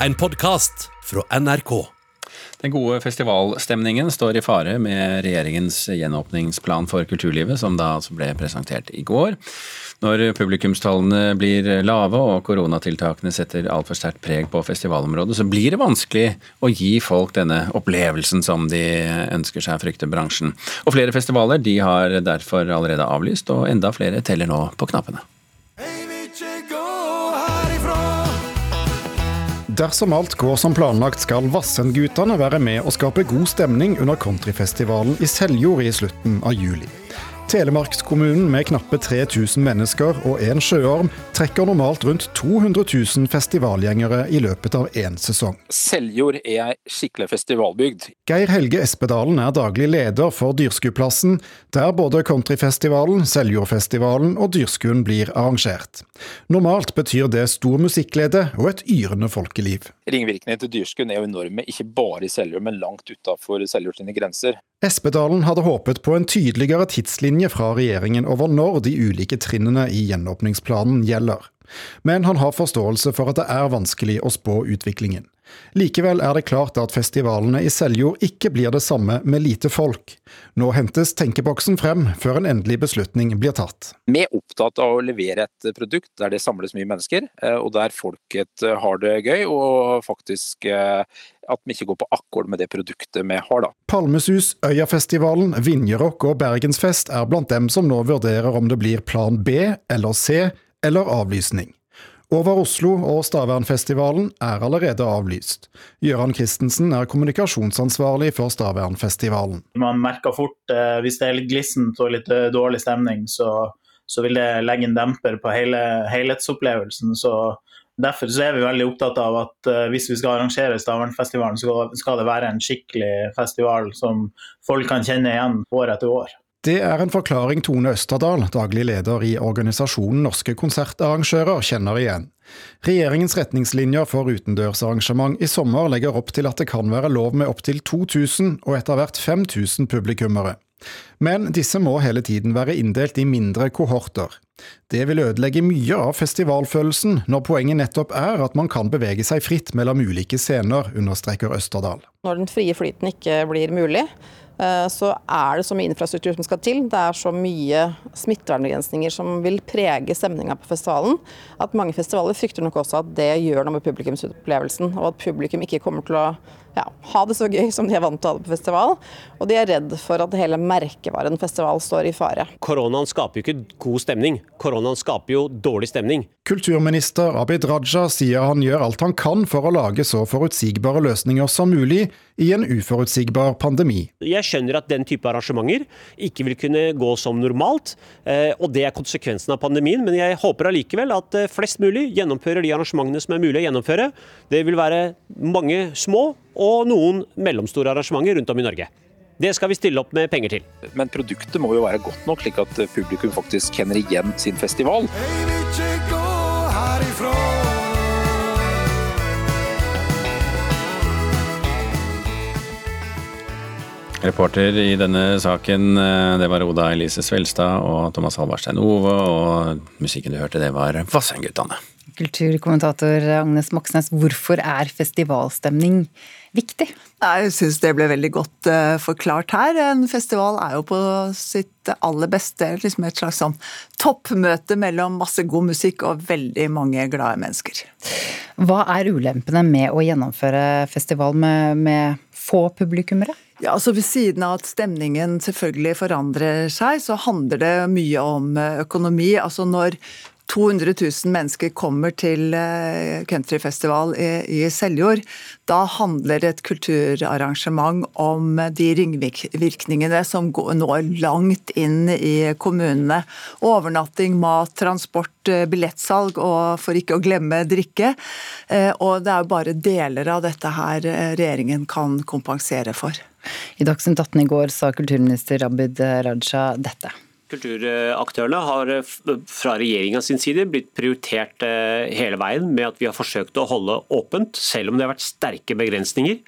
en podkast fra NRK. Den gode festivalstemningen står i fare med regjeringens gjenåpningsplan for kulturlivet, som da altså ble presentert i går. Når publikumstallene blir lave og koronatiltakene setter altfor sterkt preg på festivalområdet, så blir det vanskelig å gi folk denne opplevelsen som de ønsker seg, frykter bransjen. Og flere festivaler de har derfor allerede avlyst, og enda flere teller nå på knappene. Dersom alt går som planlagt, skal Vassendgutane være med og skape god stemning under countryfestivalen i Seljord i slutten av juli. Telemarkskommunen med knappe 3000 mennesker og én sjøorm trekker normalt rundt 200 000 festivalgjengere i løpet av én sesong. Seljord er ei skikkelig festivalbygd. Geir Helge Espedalen er daglig leder for Dyrskuplassen, der både countryfestivalen, Seljordfestivalen og Dyrskuen blir arrangert. Normalt betyr det stor musikklede og et yrende folkeliv. Ringvirkningene til Dyrskuen er jo enorme, ikke bare i Seljord, men langt utenfor Seljord sine grenser. Espedalen hadde håpet på en tydeligere tidslinje fra regjeringen over når de ulike trinnene i gjenåpningsplanen gjelder. Men han har forståelse for at det er vanskelig å spå utviklingen. Likevel er det klart at festivalene i Seljord ikke blir det samme med lite folk. Nå hentes tenkeboksen frem før en endelig beslutning blir tatt. Vi er opptatt av å levere et produkt der det samles mye mennesker, eh, og der folket har det gøy, og faktisk eh, at vi ikke går på akkord med det produktet vi har, da. Palmesus, Øyafestivalen, Vinjerock og Bergensfest er blant dem som nå vurderer om det blir plan B eller C eller avlysning. Over Oslo og Stavernfestivalen er allerede avlyst. Gøran Christensen er kommunikasjonsansvarlig for Stavernfestivalen. Man merker fort eh, hvis det er litt glissent og litt eh, dårlig stemning, så, så vil det legge en demper på hele helhetsopplevelsen. Så Derfor så er vi veldig opptatt av at eh, hvis vi skal arrangere Stavernfestivalen, så skal det være en skikkelig festival som folk kan kjenne igjen år etter år. Det er en forklaring Tone Østerdal, daglig leder i organisasjonen Norske konsertarrangører, kjenner igjen. Regjeringens retningslinjer for utendørsarrangement i sommer legger opp til at det kan være lov med opptil 2000 og etter hvert 5000 publikummere. Men disse må hele tiden være inndelt i mindre kohorter. Det vil ødelegge mye av festivalfølelsen, når poenget nettopp er at man kan bevege seg fritt mellom ulike scener, understreker Østerdal. Når den frie flyten ikke blir mulig, så er det så mye infrastruktur som skal til. Det er så mye smittevernbegrensninger som vil prege stemninga på festivalen, at mange festivaler frykter nok også at det gjør noe med publikumsopplevelsen, og at publikum ikke kommer til å ja, ha det så gøy som de er vant til å ha det på festival. Og de er redd for at hele merkevaren festival står i fare. Koronaen skaper jo ikke god stemning, koronaen skaper jo dårlig stemning. Kulturminister Abid Raja sier han gjør alt han kan for å lage så forutsigbare løsninger som mulig i en uforutsigbar pandemi. Jeg skjønner at den type arrangementer ikke vil kunne gå som normalt, eh, og det er konsekvensen av pandemien. Men jeg håper allikevel at eh, flest mulig gjennomfører de arrangementene som er mulig å gjennomføre. Det vil være mange små og noen mellomstore arrangementer rundt om i Norge. Det skal vi stille opp med penger til. Men produktet må jo være godt nok, slik at publikum faktisk kjenner igjen sin festival. Reporter i denne saken, eh, det var Oda Elise Svelstad og Thomas Halvarstein Ove, og musikken du hørte, det var Vassendgutane. Kulturkommentator Agnes Moxnes, hvorfor er festivalstemning viktig? Jeg syns det ble veldig godt uh, forklart her. En festival er jo på sitt aller beste liksom et slags sånn toppmøte mellom masse god musikk og veldig mange glade mennesker. Hva er ulempene med å gjennomføre festival med, med få publikummere? Ja, altså Ved siden av at stemningen selvfølgelig forandrer seg, så handler det mye om eh, økonomi. Altså Når 200 000 mennesker kommer til eh, countryfestival i, Seljord. Da handler et kulturarrangement om de ringvirkningene som når langt inn i kommunene. Overnatting, mat, transport, eh, billettsalg og for ikke å glemme drikke. Eh, og det er jo bare deler av dette her regjeringen kan kompensere for. I Dagsnytt 18 i går sa kulturminister Abid Raja dette. Kulturaktørene har eh, fra regjeringa sin side blitt prioritert eh, hele veien med at vi har forsøkt å holde åpent, selv om det har vært sterke begrensninger.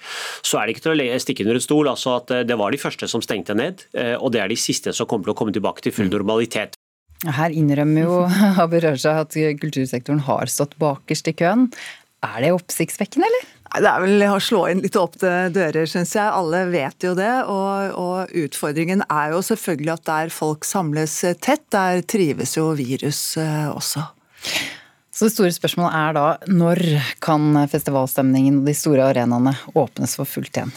Så er det ikke til å stikke under en stol altså at eh, det var de første som stengte ned, og det er de siste som kommer til å komme tilbake til full normalitet. Her innrømmer jo Abid Raja at kultursektoren har stått bakerst i køen. Er det oppsiktsvekkende, eller? Det er vel å slå inn litt åpne dører, syns jeg. Alle vet jo det. Og, og, utfordringen er jo selvfølgelig at der folk samles tett, der trives jo virus eh, også. Så det store spørsmålet er da når kan festivalstemningen og de store arenaene åpnes for fullt igjen?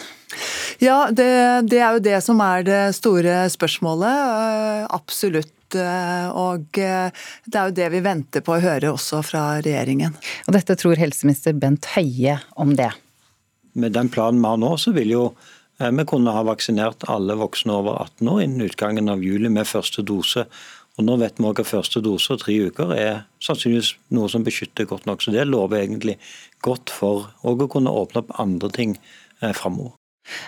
Ja, det, det er jo det som er det store spørsmålet. eh, Absolutt. Eh, Og eh, det er jo det vi venter på å høre også fra regjeringen. Og dette tror helseminister Bent Høie om det. Med den planen vi har nå, så vil jo eh, vi kunne ha vaksinert alle voksne over 18 år innen utgangen av juli med første dose. Og Nå vet vi også at første dose og tre uker er sannsynligvis noe som beskytter godt nok. Så det lover egentlig godt for å kunne åpne opp andre ting framover.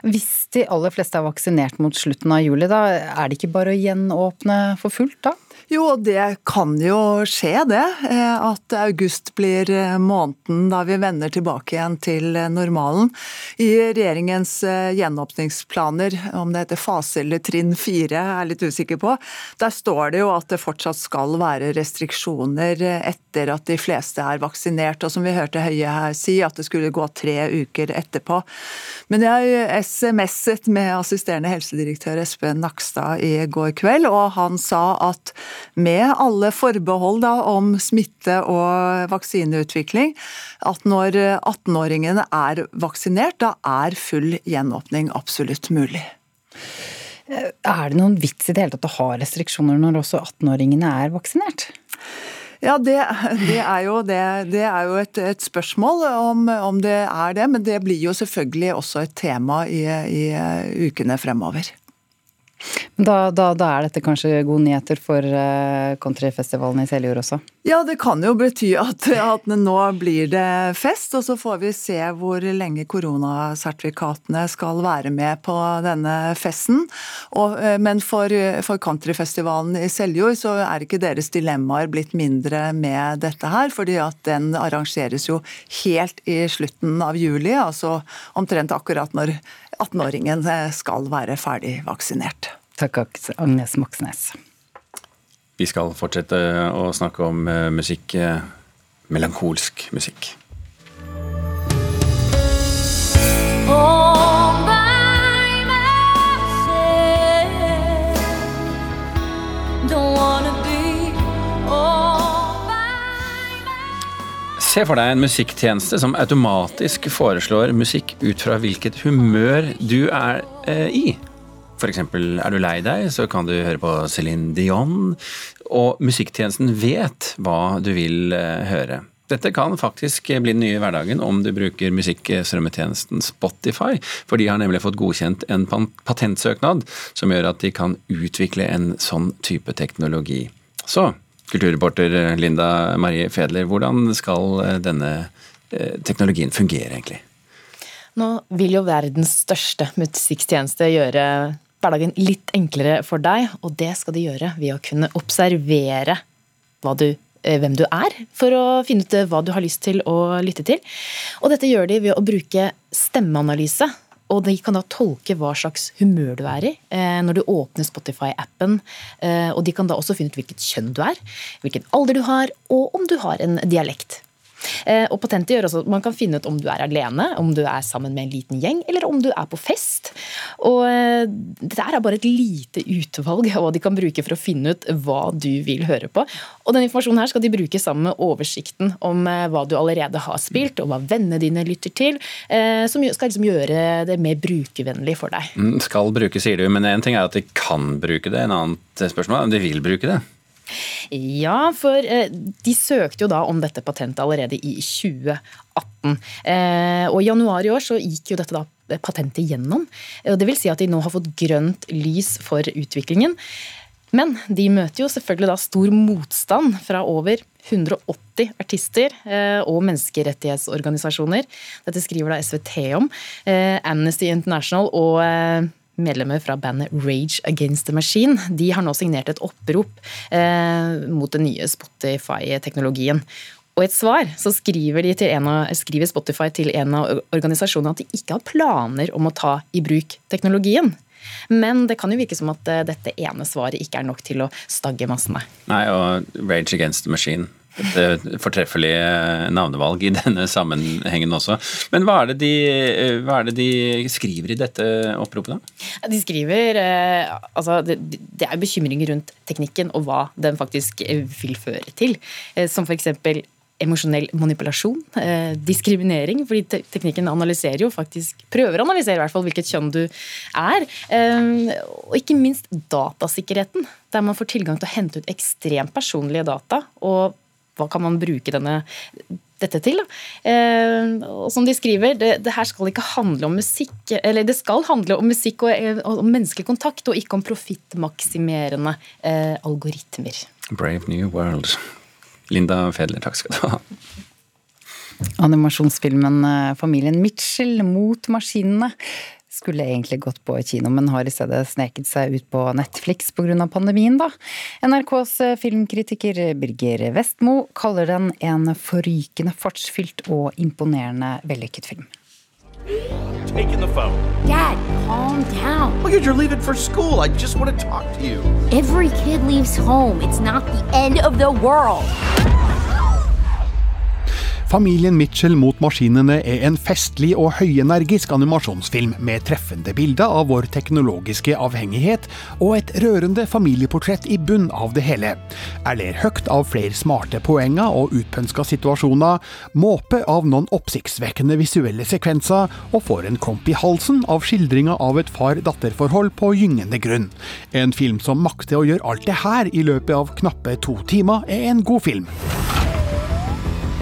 Hvis de aller fleste er vaksinert mot slutten av juli, da er det ikke bare å gjenåpne for fullt da? Jo, det kan jo skje, det. eh, At august blir eh, måneden da vi vender tilbake igjen til eh, normalen. I regjeringens gjenåpningsplaner, om det heter fase eller trinn fire, er jeg litt usikker på, der står det jo at det fortsatt skal være restriksjoner etter at de fleste er vaksinert. Og som vi hørte Høie her si, at det skulle gå tre uker etterpå. Men jeg SMS-et med assisterende helsedirektør Espen Nakstad i går kveld, og han sa at med alle forbehold da, om smitte og vaksineutvikling, at når 18-åringene er vaksinert, da er full gjenåpning absolutt mulig. Er det noen vits i det hele tatt å ha restriksjoner når også 18-åringene er vaksinert? Ja, det, det, er jo, det, det er jo et, et spørsmål om, om, det er det, men det blir jo selvfølgelig også et tema i, i ukene fremover. Da, da, da, er dette kanskje gode nyheter for uh, countryfestivalen i Seljord også? Ja, det kan jo bety at, at, nå blir det fest, og så får vi se hvor lenge koronasertifikatene skal være med på denne festen. Og, uh, men for, for countryfestivalen i Seljord så er ikke deres dilemmaer blitt mindre med dette her, fordi at den arrangeres jo helt i slutten av juli, altså omtrent akkurat når 18-åringen skal være ferdig vaksinert. Takk, Agnes Moxnes. Vi skal fortsette å snakke om musikk, melankolsk musikk. Se for deg en musikktjeneste som automatisk foreslår musikk ut fra hvilket humør du er eh, i. F.eks. er du lei deg, så kan du høre på Céline Dion, og musikktjenesten vet hva du vil eh, høre. Dette kan faktisk bli den nye hverdagen om du bruker musikkstrømmetjenesten Spotify, for de har nemlig fått godkjent en patentsøknad som gjør at de kan utvikle en sånn type teknologi. Så kulturreporter Linda Marie Fedler, hvordan skal denne teknologien fungere egentlig? Nå vil jo verdens største musikktjeneste gjøre hverdagen litt enklere for deg, og det skal de gjøre ved å kunne observere du, hvem du er, for å finne ut hva du har lyst til å lytte til. Og dette gjør de ved å bruke stemmeanalyse. Og de kan da tolke hva slags humør du er i når du åpner Spotify-appen. Og de kan da også finne ut hvilket kjønn du er, hvilken alder du har, og om du har en dialekt. Og patentet gjør også at man kan finne ut om du er alene, om du er sammen med en liten gjeng, eller om du er på fest. Og dette er bare et lite utvalg av hva de kan bruke for å finne ut hva du vil høre på. Og den informasjonen her skal de bruke sammen med oversikten om hva du allerede har spilt, og hva vennene dine lytter til, som skal liksom gjøre det mer brukervennlig for deg. Skal bruke, sier du, men en ting er at de kan bruke det, en annet spørsmål er om de vil bruke det. Ja, for de søkte jo da om dette patentet allerede i 2018. Og i januar i år så gikk jo dette da patentet gjennom. Det vil si at de nå har fått grønt lys for utviklingen. Men de møter jo selvfølgelig da stor motstand fra over 180 artister og menneskerettighetsorganisasjoner. Dette skriver da SVT om. Amnesty International og medlemmer fra bandet Rage Against the Machine de har nå signert et opprop eh, mot den nye Spotify-teknologien. Og i et svar så skriver, av, skriver, Spotify til en av organisasjonene at de ikke har planer om å ta i bruk teknologien. Men det kan jo virke som at dette ene svaret ikke er nok til å stagge massene. Nei, og Rage Against the Machine et fortreffelige navnevalg i denne sammenhengen også. Men hva er, de, hva er det de skriver i dette oppropet, da? De skriver eh, altså det, det er bekymringer rundt teknikken og hva den faktisk vil føre til. Eh, som f.eks emosjonell manipulasjon, eh, diskriminering, fordi te teknikken analyserer jo faktisk, prøver å analysere i hvert fall hvilket kjønn du er. Eh, og ikke minst datasikkerheten, der man får tilgang til å hente ut ekstremt personlige data. og hva kan man bruke denne, dette til? Eh, og som de skriver, det, det, her skal ikke handle om musikk, eller det skal handle om musikk og, og menneskelig kontakt, og ikke om profittmaksimerende eh, algoritmer. Brave New World. Linda Fedler, takk skal du ha. Animasjonsfilmen eh, 'Familien Mitchell mot maskinene' skulle egentlig gått på kino, men har i stedet sneket seg ut på Netflix pga. pandemien, da. NRKs eh, filmkritiker Birger Vestmo kaller den en forrykende fartsfylt og imponerende vellykket film. Taking the phone. Dad, calm down. Look at you're leaving for school. I just want to talk to you. Every kid leaves home. It's not the end of the world. Familien Mitchell mot maskinene er en festlig og høyenergisk animasjonsfilm med treffende bilder av vår teknologiske avhengighet og et rørende familieportrett i bunn av det hele. Jeg ler høyt av flere smarte poenger og utpønska situasjoner, måper av noen oppsiktsvekkende visuelle sekvenser og får en klump i halsen av skildringa av et far-datter-forhold på gyngende grunn. En film som makter å gjøre alt det her i løpet av knappe to timer, er en god film.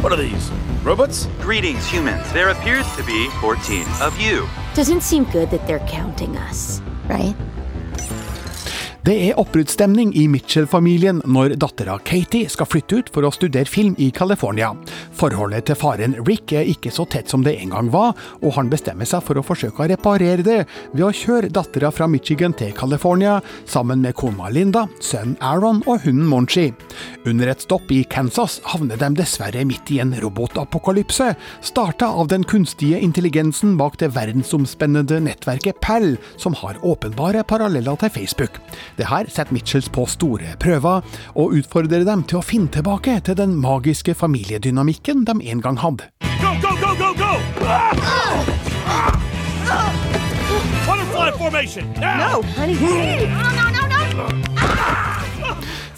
What are these? Robots? Greetings, humans. There appears to be 14 of you. Doesn't seem good that they're counting us, right? Det er oppbruddsstemning i Mitchell-familien når dattera Katie skal flytte ut for å studere film i California. Forholdet til faren Rick er ikke så tett som det en gang var, og han bestemmer seg for å forsøke å reparere det ved å kjøre dattera fra Michigan til California sammen med kona Linda, sønnen Aaron og hunden Monchi. Under et stopp i Kansas havner de dessverre midt i en robotapokalypse, starta av den kunstige intelligensen bak det verdensomspennende nettverket PAL, som har åpenbare paralleller til Facebook. Det her setter Mitchells på store prøver, og utfordrer dem til å finne tilbake til den magiske familiedynamikken de en gang hadde. Go, go, go, go, go! Ah! Ah! Ah! Butterfly formation! Now! No, honey. No, no, no, no!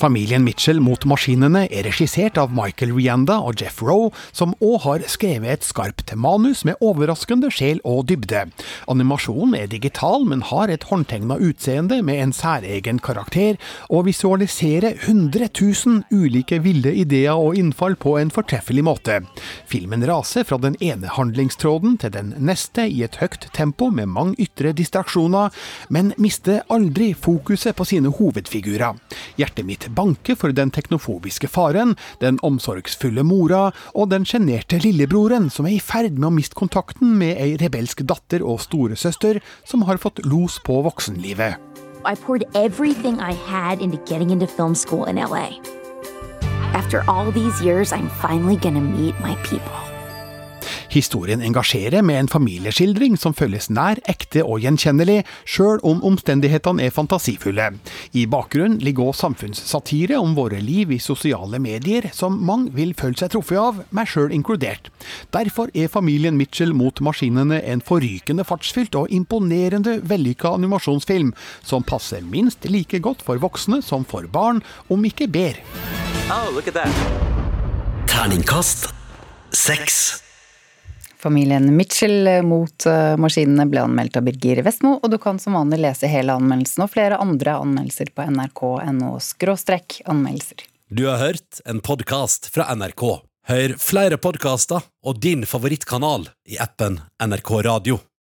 Familien Mitchell mot maskinene er regissert av Michael Rianda og Jeff Roe, som òg har skrevet et skarpt manus med overraskende sjel og dybde. Animasjonen er digital, men har et håndtegna utseende med en særegen karakter, og visualiserer 100 000 ulike ville ideer og innfall på en fortreffelig måte. Filmen raser fra den ene handlingstråden til den neste i et høyt tempo med mange ytre distraksjoner, men mister aldri fokuset på sine hovedfigurer. Hjertet mitt banke for den teknofobiske faren, den omsorgsfulle mora og den sjenerte lillebroren som er i ferd med å miste kontakten med ei rebelsk datter og storesøster som har fått los på voksenlivet. I poured everything I had into getting into film school in LA. After all these years, I'm finally gonna meet my people. Historien engasjerer med en familieskildring som føles nær, ekte og gjenkjennelig, sjøl om omstendighetene er fantasifulle. I bakgrunnen ligger også samfunnssatire om våre liv i sosiale medier, som mange vil føle seg truffet av, meg sjøl inkludert. Derfor er familien Mitchell mot maskinene en forrykende fartsfylt og imponerende vellykka animasjonsfilm, som passer minst like godt for voksne som for barn, om ikke bedre. Oh, look at that. Terningkast seks. Familien Mitchell mot eh, maskinene ble anmeldt av Birger Vestmo, og du kan som vanlig lese hele anmeldelsen og flere andre anmeldelser på nrk.no skråstrekk anmeldelser. Du har hørt en podkast fra NRK. Hør flere podkaster og din favorittkanal i appen NRK Radio.